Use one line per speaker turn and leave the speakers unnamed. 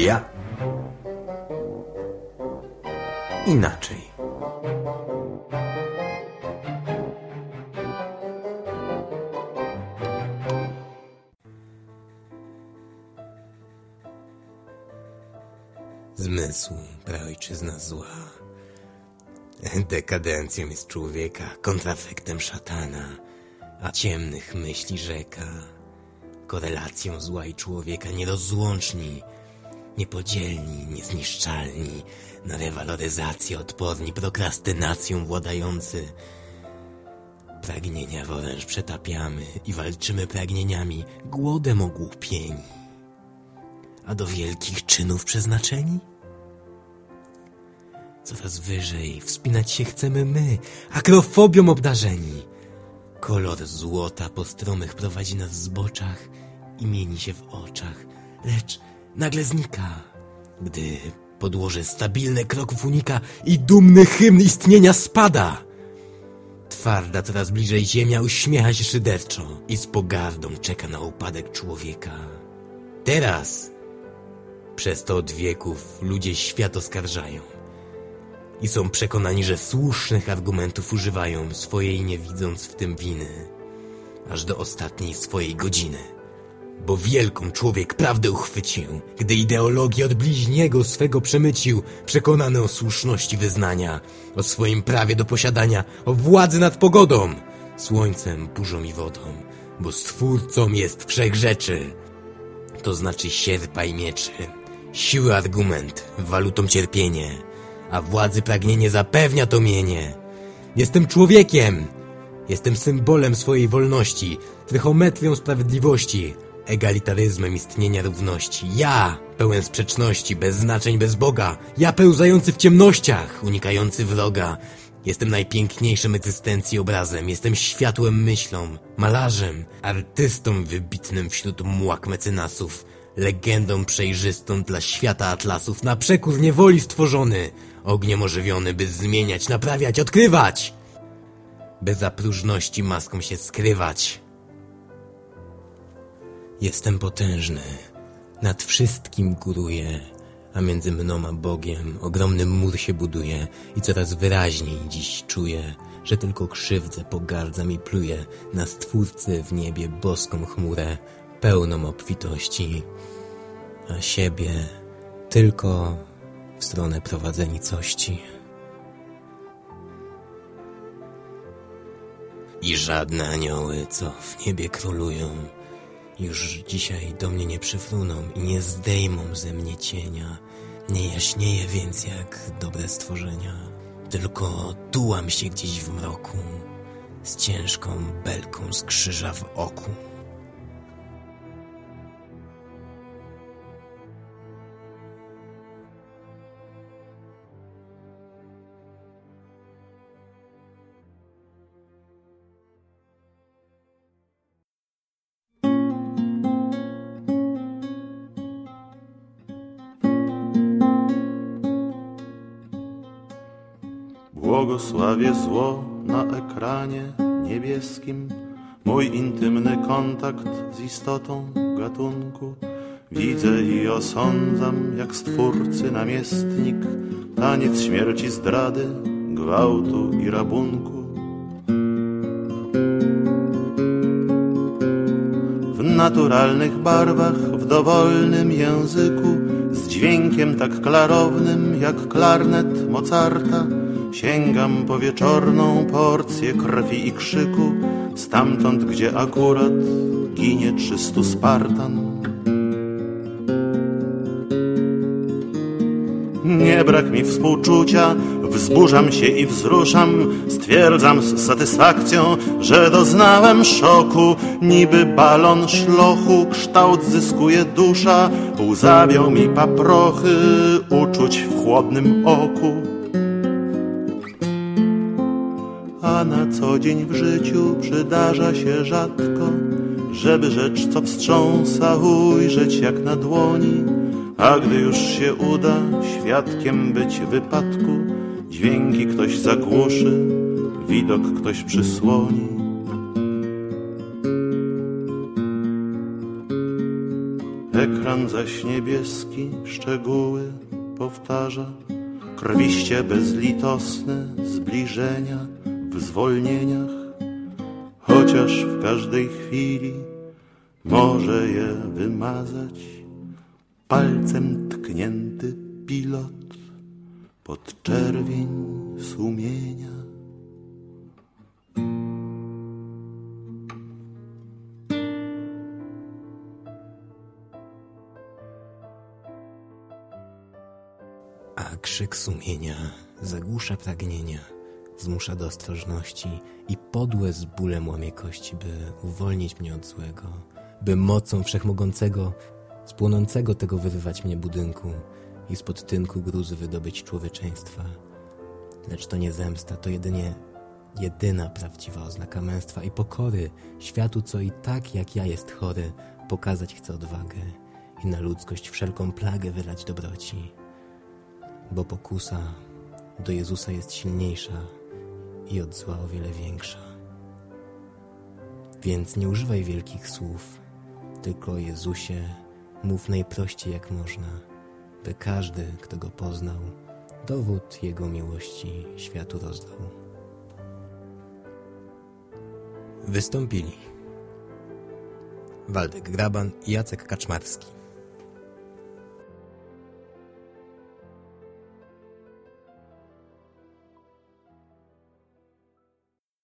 Elia? Inaczej. Zmysł, praojczyzna zła. Dekadencją jest człowieka, kontrafektem szatana, a ciemnych myśli rzeka. Korelacją zła i człowieka nierozłączni, niepodzielni, niezniszczalni, na rewaloryzację odporni, prokrastynacją władający. Pragnienia w oręż przetapiamy i walczymy pragnieniami, głodem ogłupieni. A do wielkich czynów przeznaczeni? Coraz wyżej wspinać się chcemy my, akrofobią obdarzeni. Kolor złota po stromych prowadzi nas w zboczach i mieni się w oczach, lecz nagle znika, gdy podłoże stabilne kroków unika i dumny hymn istnienia spada. Twarda coraz bliżej ziemia uśmiecha się szyderczo i z pogardą czeka na upadek człowieka. Teraz, przez to od wieków, ludzie świat oskarżają i są przekonani, że słusznych argumentów używają, swojej nie widząc w tym winy, aż do ostatniej swojej godziny. Bo wielką człowiek prawdę uchwycił, gdy ideologię od bliźniego swego przemycił, przekonany o słuszności wyznania, o swoim prawie do posiadania, o władzy nad pogodą, słońcem, burzą i wodą, bo stwórcą jest wszech rzeczy, to znaczy sierpa i mieczy, siły argument, walutą cierpienie, a władzy pragnienie zapewnia to mienie. Jestem człowiekiem, jestem symbolem swojej wolności, trychometrią sprawiedliwości, egalitaryzmem istnienia równości. Ja, pełen sprzeczności, bez znaczeń, bez Boga. Ja pełzający w ciemnościach, unikający wroga. Jestem najpiękniejszym egzystencji obrazem, jestem światłem myślą, malarzem, artystą wybitnym wśród młak mecenasów, legendą przejrzystą dla świata atlasów, na przekór niewoli stworzony, ogniem ożywiony, by zmieniać, naprawiać, odkrywać! Bez zapróżności maską się skrywać. Jestem potężny, nad wszystkim góruję, a między mną a Bogiem ogromny mur się buduje i coraz wyraźniej dziś czuję, że tylko krzywdzę, pogardzam i pluję na Stwórcę w niebie boską chmurę, pełną obfitości, a siebie tylko w stronę prowadzenicości. I żadne anioły, co w niebie królują, już dzisiaj do mnie nie przyfruną i nie zdejmą ze mnie cienia. Nie jaśnieje więc jak dobre stworzenia, tylko tułam się gdzieś w mroku, z ciężką belką z krzyża w oku.
Błogosławię zło na ekranie niebieskim, mój intymny kontakt z istotą gatunku. Widzę i osądzam, jak stwórcy namiestnik, taniec śmierci, zdrady, gwałtu i rabunku. W naturalnych barwach, w dowolnym języku, z dźwiękiem tak klarownym jak klarnet Mozarta, Sięgam po wieczorną porcję krwi i krzyku, stamtąd, gdzie akurat ginie trzystu Spartan. Nie brak mi współczucia, wzburzam się i wzruszam, stwierdzam z satysfakcją, że doznałem szoku, niby balon szlochu, kształt zyskuje dusza, łzawią mi paprochy, uczuć w chłodnym oku. A na co dzień w życiu przydarza się rzadko, żeby rzecz, co wstrząsa, ujrzeć jak na dłoni, a gdy już się uda świadkiem być wypadku, dźwięki ktoś zagłuszy, widok ktoś przysłoni. Ekran zaś niebieski szczegóły powtarza, krwiście bezlitosne zbliżenia w zwolnieniach, chociaż w każdej chwili może je wymazać palcem tknięty pilot pod czerwień sumienia.
A krzyk sumienia zagłusza pragnienia, zmusza do ostrożności i podłe z bólem łamie kości, by uwolnić mnie od złego, by mocą wszechmogącego, z płonącego tego wyrywać mnie budynku i spod tynku gruzy wydobyć człowieczeństwa. Lecz to nie zemsta, to jedynie jedyna prawdziwa oznaka męstwa i pokory światu, co i tak jak ja jest chory, pokazać chce odwagę i na ludzkość wszelką plagę wylać dobroci bo pokusa do Jezusa jest silniejsza i od zła o wiele większa. Więc nie używaj wielkich słów, tylko Jezusie mów najprościej jak można, by każdy, kto go poznał, dowód Jego miłości światu rozdał. Wystąpili Waldek Graban i Jacek Kaczmarski.